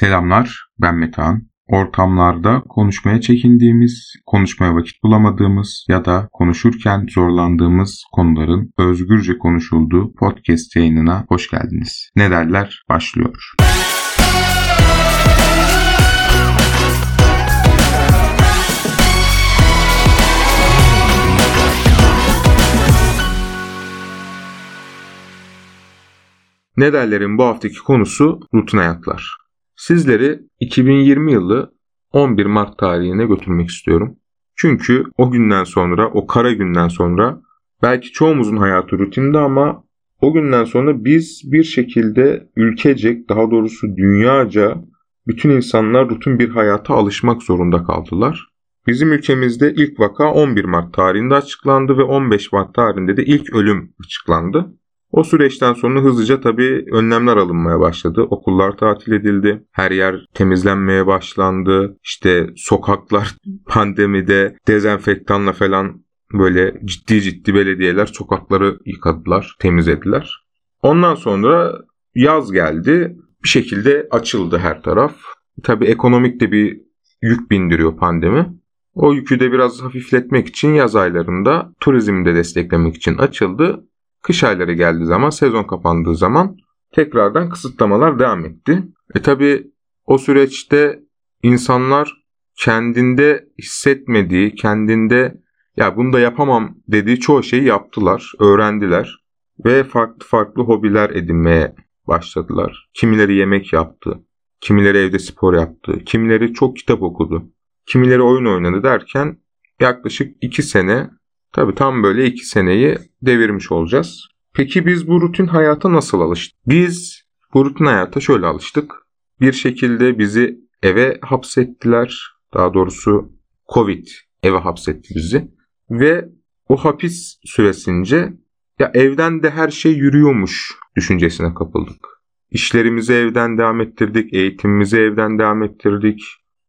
Selamlar, ben Metehan. Ortamlarda konuşmaya çekindiğimiz, konuşmaya vakit bulamadığımız ya da konuşurken zorlandığımız konuların özgürce konuşulduğu podcast yayınına hoş geldiniz. Ne derler? Başlıyor. Ne derlerin bu haftaki konusu rutin hayatlar. Sizleri 2020 yılı 11 Mart tarihine götürmek istiyorum. Çünkü o günden sonra, o kara günden sonra belki çoğumuzun hayatı rutinde ama o günden sonra biz bir şekilde ülkecek, daha doğrusu dünyaca bütün insanlar rutin bir hayata alışmak zorunda kaldılar. Bizim ülkemizde ilk vaka 11 Mart tarihinde açıklandı ve 15 Mart tarihinde de ilk ölüm açıklandı. O süreçten sonra hızlıca tabii önlemler alınmaya başladı. Okullar tatil edildi. Her yer temizlenmeye başlandı. İşte sokaklar pandemide dezenfektanla falan böyle ciddi ciddi belediyeler sokakları yıkadılar, temizlediler. Ondan sonra yaz geldi. Bir şekilde açıldı her taraf. Tabii ekonomik de bir yük bindiriyor pandemi. O yükü de biraz hafifletmek için yaz aylarında turizmi de desteklemek için açıldı. Kış ayları geldiği zaman, sezon kapandığı zaman tekrardan kısıtlamalar devam etti. E tabi o süreçte insanlar kendinde hissetmediği, kendinde ya bunu da yapamam dediği çoğu şeyi yaptılar, öğrendiler ve farklı farklı hobiler edinmeye başladılar. Kimileri yemek yaptı, kimileri evde spor yaptı, kimileri çok kitap okudu, kimileri oyun oynadı derken yaklaşık 2 sene Tabi tam böyle iki seneyi devirmiş olacağız. Peki biz bu rutin hayata nasıl alıştık? Biz bu rutin hayata şöyle alıştık. Bir şekilde bizi eve hapsettiler. Daha doğrusu Covid eve hapsetti bizi. Ve o hapis süresince ya evden de her şey yürüyormuş düşüncesine kapıldık. İşlerimizi evden devam ettirdik, eğitimimizi evden devam ettirdik.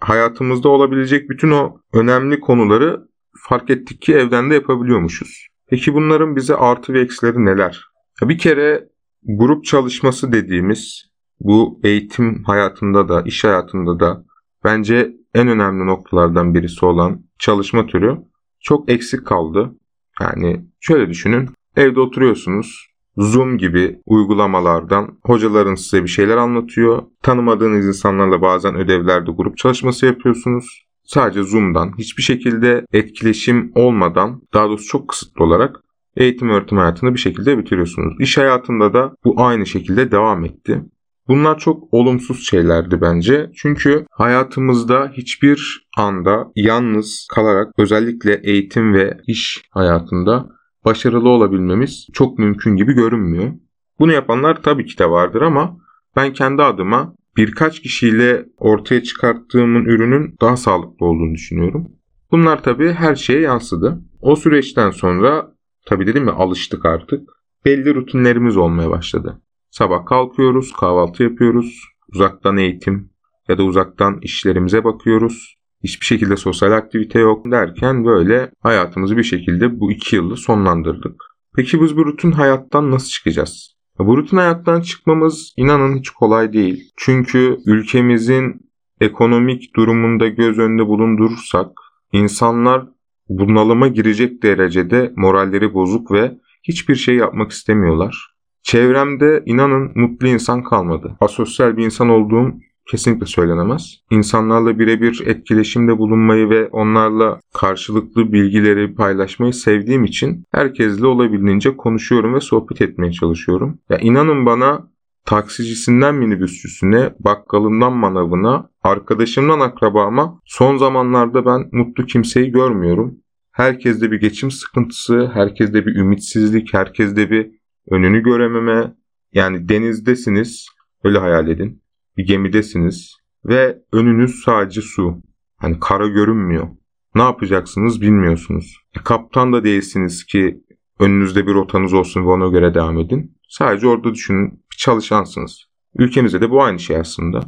Hayatımızda olabilecek bütün o önemli konuları fark ettik ki evden de yapabiliyormuşuz. Peki bunların bize artı ve eksileri neler? Bir kere grup çalışması dediğimiz bu eğitim hayatında da iş hayatında da bence en önemli noktalardan birisi olan çalışma türü çok eksik kaldı. Yani şöyle düşünün evde oturuyorsunuz Zoom gibi uygulamalardan hocaların size bir şeyler anlatıyor. Tanımadığınız insanlarla bazen ödevlerde grup çalışması yapıyorsunuz sadece Zoom'dan hiçbir şekilde etkileşim olmadan daha doğrusu çok kısıtlı olarak eğitim öğretim hayatını bir şekilde bitiriyorsunuz. İş hayatında da bu aynı şekilde devam etti. Bunlar çok olumsuz şeylerdi bence. Çünkü hayatımızda hiçbir anda yalnız kalarak özellikle eğitim ve iş hayatında başarılı olabilmemiz çok mümkün gibi görünmüyor. Bunu yapanlar tabii ki de vardır ama ben kendi adıma birkaç kişiyle ortaya çıkarttığımın ürünün daha sağlıklı olduğunu düşünüyorum. Bunlar tabii her şeye yansıdı. O süreçten sonra tabii dedim ya alıştık artık. Belli rutinlerimiz olmaya başladı. Sabah kalkıyoruz, kahvaltı yapıyoruz, uzaktan eğitim ya da uzaktan işlerimize bakıyoruz. Hiçbir şekilde sosyal aktivite yok derken böyle hayatımızı bir şekilde bu iki yılı sonlandırdık. Peki biz bu rutin hayattan nasıl çıkacağız? Bu rutin hayattan çıkmamız inanın hiç kolay değil. Çünkü ülkemizin ekonomik durumunda göz önünde bulundurursak insanlar bunalıma girecek derecede moralleri bozuk ve hiçbir şey yapmak istemiyorlar. Çevremde inanın mutlu insan kalmadı. Asosyal bir insan olduğum kesinlikle söylenemez. İnsanlarla birebir etkileşimde bulunmayı ve onlarla karşılıklı bilgileri paylaşmayı sevdiğim için herkesle olabildiğince konuşuyorum ve sohbet etmeye çalışıyorum. Ya inanın bana taksicisinden minibüsçüsüne, bakkalından manavına, arkadaşımdan akrabama son zamanlarda ben mutlu kimseyi görmüyorum. Herkeste bir geçim sıkıntısı, herkeste bir ümitsizlik, herkeste bir önünü görememe. Yani denizdesiniz, öyle hayal edin bir gemidesiniz ve önünüz sadece su. Hani kara görünmüyor. Ne yapacaksınız bilmiyorsunuz. E, kaptan da değilsiniz ki önünüzde bir rotanız olsun ve ona göre devam edin. Sadece orada düşünün bir çalışansınız. Ülkemizde de bu aynı şey aslında.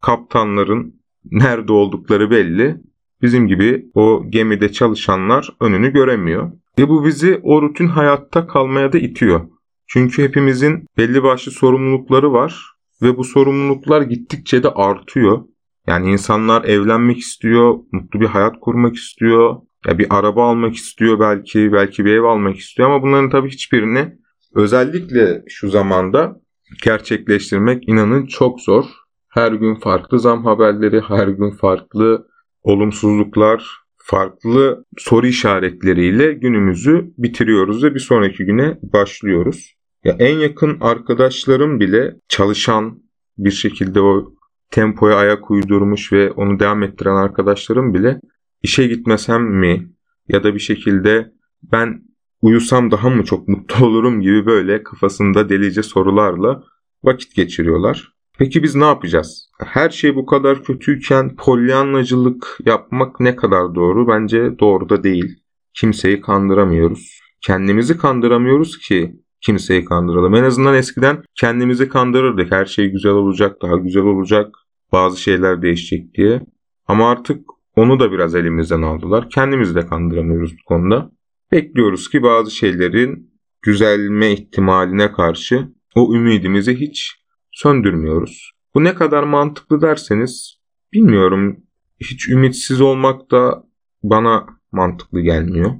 Kaptanların nerede oldukları belli. Bizim gibi o gemide çalışanlar önünü göremiyor. Ve bu bizi o rutin hayatta kalmaya da itiyor. Çünkü hepimizin belli başlı sorumlulukları var ve bu sorumluluklar gittikçe de artıyor. Yani insanlar evlenmek istiyor, mutlu bir hayat kurmak istiyor, ya bir araba almak istiyor belki, belki bir ev almak istiyor ama bunların tabii hiçbirini özellikle şu zamanda gerçekleştirmek inanın çok zor. Her gün farklı zam haberleri, her gün farklı olumsuzluklar, farklı soru işaretleriyle günümüzü bitiriyoruz ve bir sonraki güne başlıyoruz. Ya en yakın arkadaşlarım bile çalışan bir şekilde o tempoya ayak uydurmuş ve onu devam ettiren arkadaşlarım bile işe gitmesem mi ya da bir şekilde ben uyusam daha mı çok mutlu olurum gibi böyle kafasında delice sorularla vakit geçiriyorlar. Peki biz ne yapacağız? Her şey bu kadar kötüyken polyanlacılık yapmak ne kadar doğru? Bence doğru da değil. Kimseyi kandıramıyoruz. Kendimizi kandıramıyoruz ki kimseyi kandıralım. En azından eskiden kendimizi kandırırdık. Her şey güzel olacak, daha güzel olacak, bazı şeyler değişecek diye. Ama artık onu da biraz elimizden aldılar. Kendimizi de kandıramıyoruz bu konuda. Bekliyoruz ki bazı şeylerin düzelme ihtimaline karşı o ümidimizi hiç söndürmüyoruz. Bu ne kadar mantıklı derseniz bilmiyorum. Hiç ümitsiz olmak da bana mantıklı gelmiyor.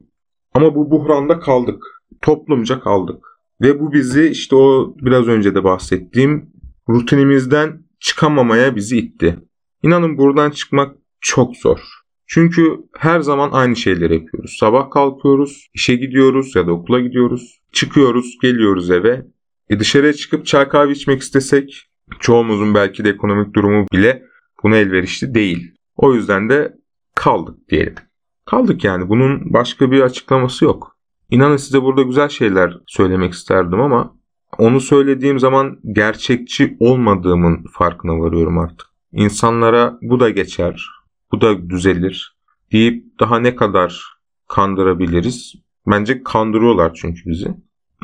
Ama bu buhranda kaldık. Toplumca kaldık. Ve bu bizi işte o biraz önce de bahsettiğim rutinimizden çıkamamaya bizi itti. İnanın buradan çıkmak çok zor. Çünkü her zaman aynı şeyleri yapıyoruz. Sabah kalkıyoruz, işe gidiyoruz ya da okula gidiyoruz. Çıkıyoruz, geliyoruz eve. E dışarıya çıkıp çay kahve içmek istesek çoğumuzun belki de ekonomik durumu bile buna elverişli değil. O yüzden de kaldık diyelim. Kaldık yani bunun başka bir açıklaması yok. İnanın size burada güzel şeyler söylemek isterdim ama onu söylediğim zaman gerçekçi olmadığımın farkına varıyorum artık. İnsanlara bu da geçer, bu da düzelir deyip daha ne kadar kandırabiliriz? Bence kandırıyorlar çünkü bizi.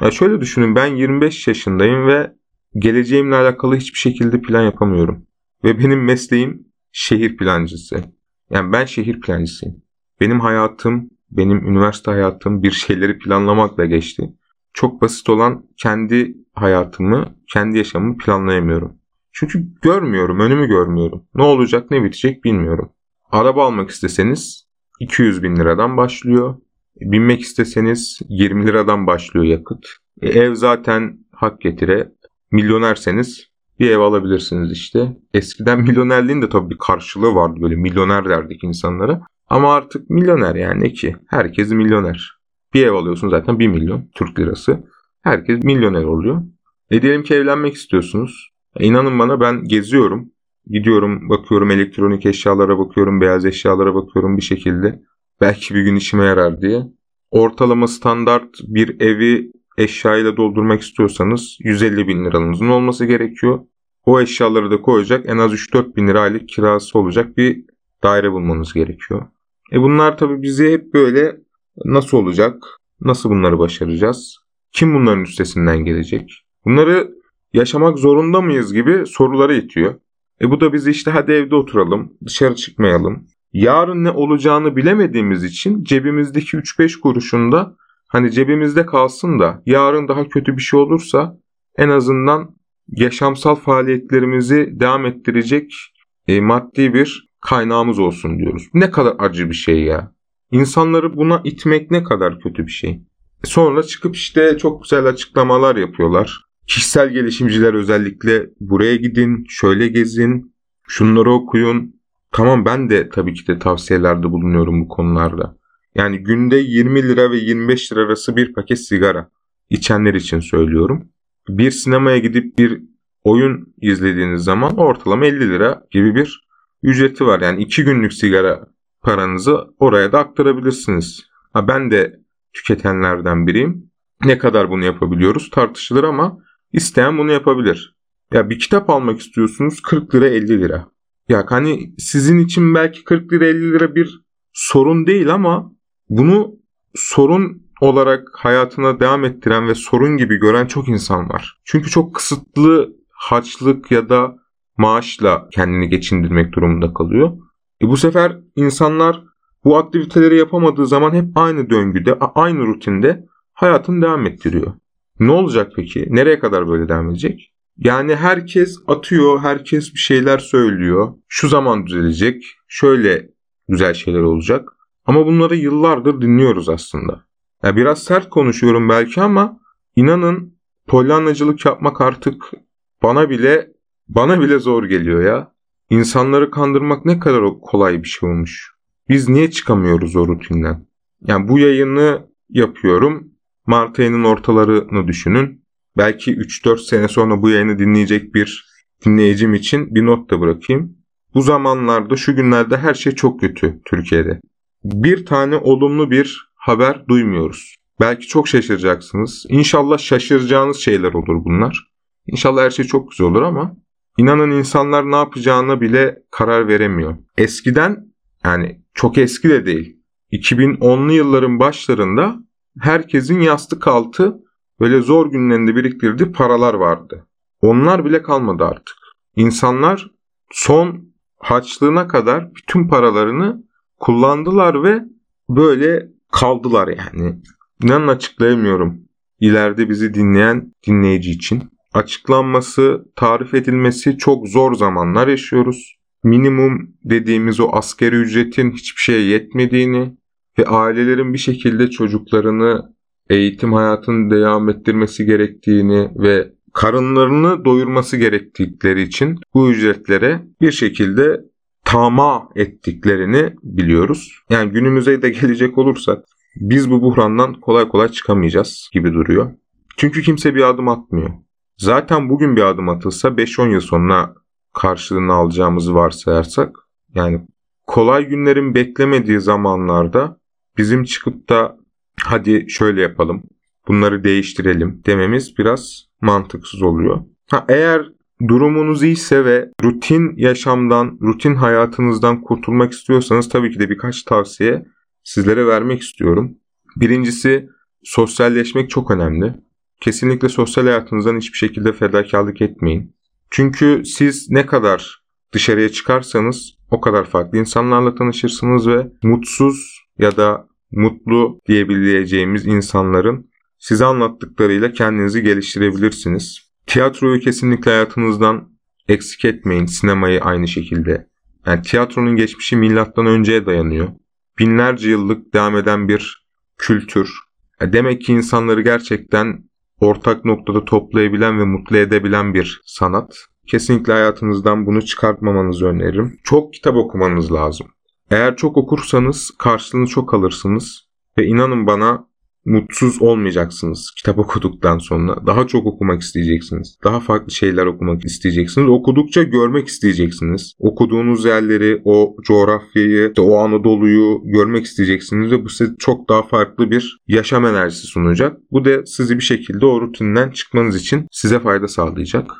Ya şöyle düşünün ben 25 yaşındayım ve geleceğimle alakalı hiçbir şekilde plan yapamıyorum. Ve benim mesleğim şehir plancısı. Yani ben şehir plancısıyım. Benim hayatım, benim üniversite hayatım bir şeyleri planlamakla geçti. Çok basit olan kendi hayatımı, kendi yaşamımı planlayamıyorum. Çünkü görmüyorum, önümü görmüyorum. Ne olacak, ne bitecek bilmiyorum. Araba almak isteseniz 200 bin liradan başlıyor. Binmek isteseniz 20 liradan başlıyor yakıt. E, ev zaten hak getire. Milyonerseniz bir ev alabilirsiniz işte. Eskiden milyonerliğin de tabii bir karşılığı vardı böyle milyoner derdik insanlara. Ama artık milyoner yani ne ki? Herkes milyoner. Bir ev alıyorsun zaten 1 milyon Türk lirası. Herkes milyoner oluyor. E diyelim ki evlenmek istiyorsunuz. E inanın bana ben geziyorum. Gidiyorum bakıyorum elektronik eşyalara bakıyorum, beyaz eşyalara bakıyorum bir şekilde. Belki bir gün işime yarar diye. Ortalama standart bir evi eşyayla doldurmak istiyorsanız 150 bin liranızın olması gerekiyor. O eşyaları da koyacak en az 3-4 bin lira aylık kirası olacak bir daire bulmanız gerekiyor. E bunlar tabii bizi hep böyle nasıl olacak, nasıl bunları başaracağız, kim bunların üstesinden gelecek, bunları yaşamak zorunda mıyız gibi soruları itiyor. E bu da bizi işte hadi evde oturalım, dışarı çıkmayalım. Yarın ne olacağını bilemediğimiz için cebimizdeki 3-5 kuruşunda hani cebimizde kalsın da yarın daha kötü bir şey olursa en azından yaşamsal faaliyetlerimizi devam ettirecek e, maddi bir kaynağımız olsun diyoruz. Ne kadar acı bir şey ya. İnsanları buna itmek ne kadar kötü bir şey. Sonra çıkıp işte çok güzel açıklamalar yapıyorlar. Kişisel gelişimciler özellikle buraya gidin, şöyle gezin, şunları okuyun. Tamam ben de tabii ki de tavsiyelerde bulunuyorum bu konularda. Yani günde 20 lira ve 25 lira arası bir paket sigara içenler için söylüyorum. Bir sinemaya gidip bir oyun izlediğiniz zaman ortalama 50 lira gibi bir ücreti var. Yani 2 günlük sigara paranızı oraya da aktarabilirsiniz. Ha ben de tüketenlerden biriyim. Ne kadar bunu yapabiliyoruz tartışılır ama isteyen bunu yapabilir. Ya bir kitap almak istiyorsunuz 40 lira 50 lira. Ya hani sizin için belki 40 lira 50 lira bir sorun değil ama bunu sorun olarak hayatına devam ettiren ve sorun gibi gören çok insan var. Çünkü çok kısıtlı harçlık ya da maaşla kendini geçindirmek durumunda kalıyor. E bu sefer insanlar bu aktiviteleri yapamadığı zaman hep aynı döngüde, aynı rutinde hayatını devam ettiriyor. Ne olacak peki? Nereye kadar böyle devam edecek? Yani herkes atıyor, herkes bir şeyler söylüyor. Şu zaman düzelecek, şöyle güzel şeyler olacak. Ama bunları yıllardır dinliyoruz aslında. Ya biraz sert konuşuyorum belki ama inanın polyanacılık yapmak artık bana bile bana bile zor geliyor ya. İnsanları kandırmak ne kadar kolay bir şey olmuş. Biz niye çıkamıyoruz o rutinden? Yani bu yayını yapıyorum. Mart ayının ortalarını düşünün. Belki 3-4 sene sonra bu yayını dinleyecek bir dinleyicim için bir not da bırakayım. Bu zamanlarda şu günlerde her şey çok kötü Türkiye'de. Bir tane olumlu bir haber duymuyoruz. Belki çok şaşıracaksınız. İnşallah şaşıracağınız şeyler olur bunlar. İnşallah her şey çok güzel olur ama inanın insanlar ne yapacağına bile karar veremiyor. Eskiden yani çok eski de değil. 2010'lu yılların başlarında herkesin yastık altı böyle zor günlerinde biriktirdiği paralar vardı. Onlar bile kalmadı artık. İnsanlar son haçlığına kadar bütün paralarını kullandılar ve böyle kaldılar yani. İnanın açıklayamıyorum. İleride bizi dinleyen dinleyici için. Açıklanması, tarif edilmesi çok zor zamanlar yaşıyoruz. Minimum dediğimiz o askeri ücretin hiçbir şeye yetmediğini ve ailelerin bir şekilde çocuklarını eğitim hayatını devam ettirmesi gerektiğini ve karınlarını doyurması gerektikleri için bu ücretlere bir şekilde tama ettiklerini biliyoruz. Yani günümüze de gelecek olursak biz bu buhrandan kolay kolay çıkamayacağız gibi duruyor. Çünkü kimse bir adım atmıyor. Zaten bugün bir adım atılsa 5-10 yıl sonra karşılığını alacağımızı varsayarsak yani kolay günlerin beklemediği zamanlarda bizim çıkıp da hadi şöyle yapalım bunları değiştirelim dememiz biraz mantıksız oluyor. Ha, eğer durumunuz iyiyse ve rutin yaşamdan, rutin hayatınızdan kurtulmak istiyorsanız tabii ki de birkaç tavsiye sizlere vermek istiyorum. Birincisi sosyalleşmek çok önemli. Kesinlikle sosyal hayatınızdan hiçbir şekilde fedakarlık etmeyin. Çünkü siz ne kadar dışarıya çıkarsanız o kadar farklı insanlarla tanışırsınız ve mutsuz ya da mutlu diyebileceğimiz insanların size anlattıklarıyla kendinizi geliştirebilirsiniz. Tiyatroyu kesinlikle hayatınızdan eksik etmeyin. Sinemayı aynı şekilde. Yani tiyatronun geçmişi milattan önceye dayanıyor. Binlerce yıllık devam eden bir kültür. Demek ki insanları gerçekten ortak noktada toplayabilen ve mutlu edebilen bir sanat. Kesinlikle hayatınızdan bunu çıkartmamanızı öneririm. Çok kitap okumanız lazım. Eğer çok okursanız karşılığını çok alırsınız. Ve inanın bana mutsuz olmayacaksınız kitap okuduktan sonra. Daha çok okumak isteyeceksiniz. Daha farklı şeyler okumak isteyeceksiniz. Okudukça görmek isteyeceksiniz. Okuduğunuz yerleri, o coğrafyayı, o Anadolu'yu görmek isteyeceksiniz ve bu size çok daha farklı bir yaşam enerjisi sunacak. Bu da sizi bir şekilde o rutinden çıkmanız için size fayda sağlayacak.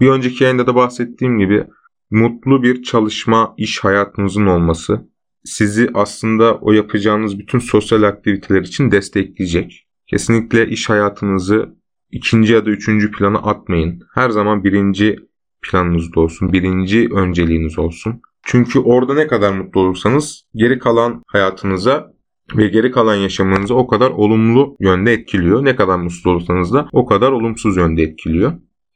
Bir önceki yayında da bahsettiğim gibi mutlu bir çalışma, iş hayatınızın olması, sizi aslında o yapacağınız bütün sosyal aktiviteler için destekleyecek. Kesinlikle iş hayatınızı ikinci ya da üçüncü plana atmayın. Her zaman birinci planınızda olsun, birinci önceliğiniz olsun. Çünkü orada ne kadar mutlu olursanız geri kalan hayatınıza ve geri kalan yaşamınızı o kadar olumlu yönde etkiliyor. Ne kadar mutlu olursanız da o kadar olumsuz yönde etkiliyor.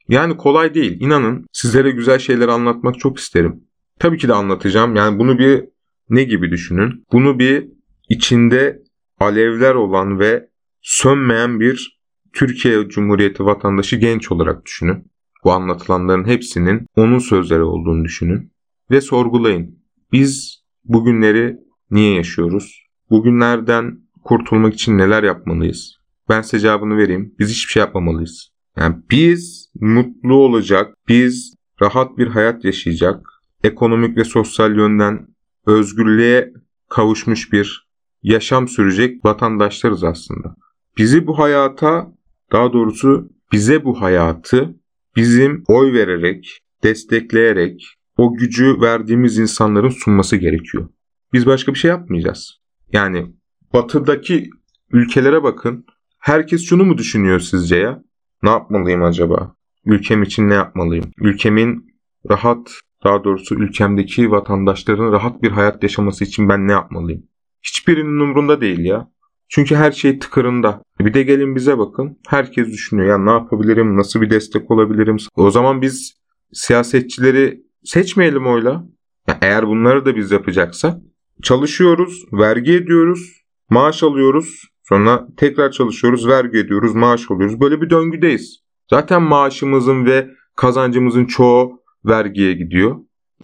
Yani kolay değil. İnanın sizlere güzel şeyler anlatmak çok isterim. Tabii ki de anlatacağım. Yani bunu bir ne gibi düşünün? Bunu bir içinde alevler olan ve sönmeyen bir Türkiye Cumhuriyeti vatandaşı genç olarak düşünün. Bu anlatılanların hepsinin onun sözleri olduğunu düşünün ve sorgulayın. Biz bugünleri niye yaşıyoruz? Bugünlerden kurtulmak için neler yapmalıyız? Ben size cevabını vereyim. Biz hiçbir şey yapmamalıyız. Yani biz mutlu olacak, biz rahat bir hayat yaşayacak, ekonomik ve sosyal yönden özgürlüğe kavuşmuş bir yaşam sürecek vatandaşlarız aslında. Bizi bu hayata, daha doğrusu bize bu hayatı bizim oy vererek, destekleyerek o gücü verdiğimiz insanların sunması gerekiyor. Biz başka bir şey yapmayacağız. Yani batıdaki ülkelere bakın. Herkes şunu mu düşünüyor sizce ya? Ne yapmalıyım acaba? Ülkem için ne yapmalıyım? Ülkemin rahat daha doğrusu ülkemdeki vatandaşların rahat bir hayat yaşaması için ben ne yapmalıyım? Hiçbirinin umurunda değil ya. Çünkü her şey tıkırında. Bir de gelin bize bakın. Herkes düşünüyor ya ne yapabilirim, nasıl bir destek olabilirim. O zaman biz siyasetçileri seçmeyelim oyla. Ya eğer bunları da biz yapacaksak çalışıyoruz, vergi ediyoruz, maaş alıyoruz. Sonra tekrar çalışıyoruz, vergi ediyoruz, maaş alıyoruz. Böyle bir döngüdeyiz. Zaten maaşımızın ve kazancımızın çoğu vergiye gidiyor.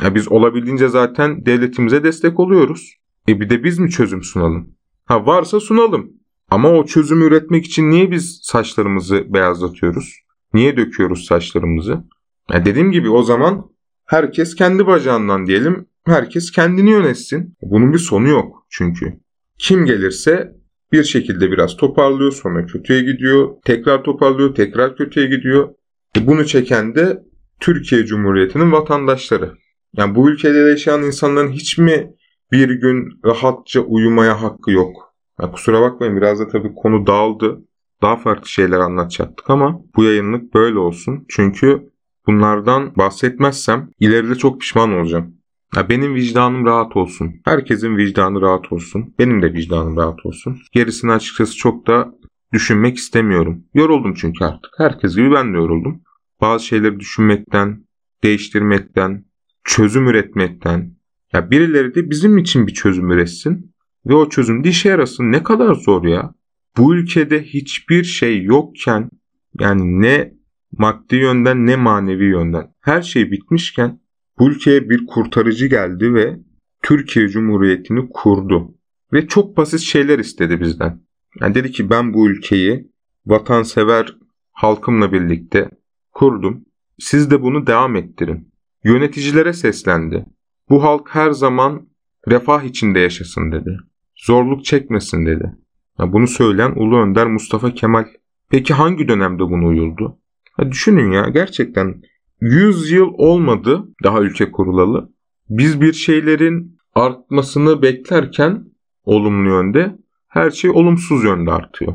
Ya biz olabildiğince zaten devletimize destek oluyoruz. E bir de biz mi çözüm sunalım? Ha varsa sunalım. Ama o çözümü üretmek için niye biz saçlarımızı beyazlatıyoruz? Niye döküyoruz saçlarımızı? Ya dediğim gibi o zaman herkes kendi bacağından diyelim. Herkes kendini yönetsin. Bunun bir sonu yok çünkü. Kim gelirse bir şekilde biraz toparlıyor sonra kötüye gidiyor. Tekrar toparlıyor tekrar kötüye gidiyor. E bunu çeken de Türkiye Cumhuriyeti'nin vatandaşları. Yani bu ülkede yaşayan insanların hiç mi bir gün rahatça uyumaya hakkı yok? Ya kusura bakmayın biraz da tabii konu dağıldı. Daha farklı şeyler anlatacaktık ama bu yayınlık böyle olsun. Çünkü bunlardan bahsetmezsem ileride çok pişman olacağım. Ya benim vicdanım rahat olsun. Herkesin vicdanı rahat olsun. Benim de vicdanım rahat olsun. Gerisini açıkçası çok da düşünmek istemiyorum. Yoruldum çünkü artık. Herkes gibi ben de yoruldum. Bazı şeyleri düşünmekten, değiştirmekten, çözüm üretmekten. Ya birileri de bizim için bir çözüm üretsin ve o çözüm de işe yarasın. Ne kadar zor ya. Bu ülkede hiçbir şey yokken yani ne maddi yönden ne manevi yönden her şey bitmişken bu ülkeye bir kurtarıcı geldi ve Türkiye Cumhuriyeti'ni kurdu. Ve çok basit şeyler istedi bizden. Yani dedi ki ben bu ülkeyi vatansever halkımla birlikte kurdum. Siz de bunu devam ettirin. Yöneticilere seslendi. Bu halk her zaman refah içinde yaşasın dedi. Zorluk çekmesin dedi. Ya bunu söyleyen Ulu Önder Mustafa Kemal. Peki hangi dönemde bunu uyuldu? Ha düşünün ya gerçekten 100 yıl olmadı daha ülke kurulalı. Biz bir şeylerin artmasını beklerken olumlu yönde her şey olumsuz yönde artıyor.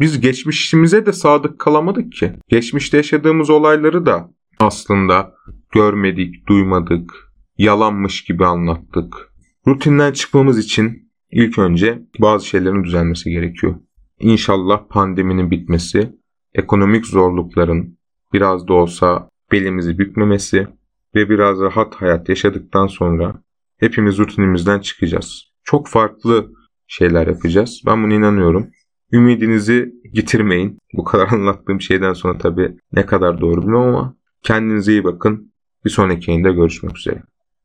Biz geçmişimize de sadık kalamadık ki. Geçmişte yaşadığımız olayları da aslında görmedik, duymadık, yalanmış gibi anlattık. Rutinden çıkmamız için ilk önce bazı şeylerin düzelmesi gerekiyor. İnşallah pandeminin bitmesi, ekonomik zorlukların biraz da olsa belimizi bükmemesi ve biraz rahat hayat yaşadıktan sonra hepimiz rutinimizden çıkacağız. Çok farklı şeyler yapacağız. Ben buna inanıyorum. Ümidinizi yitirmeyin. Bu kadar anlattığım şeyden sonra tabii ne kadar doğru bilmiyorum ama kendinize iyi bakın. Bir sonraki yayında görüşmek üzere.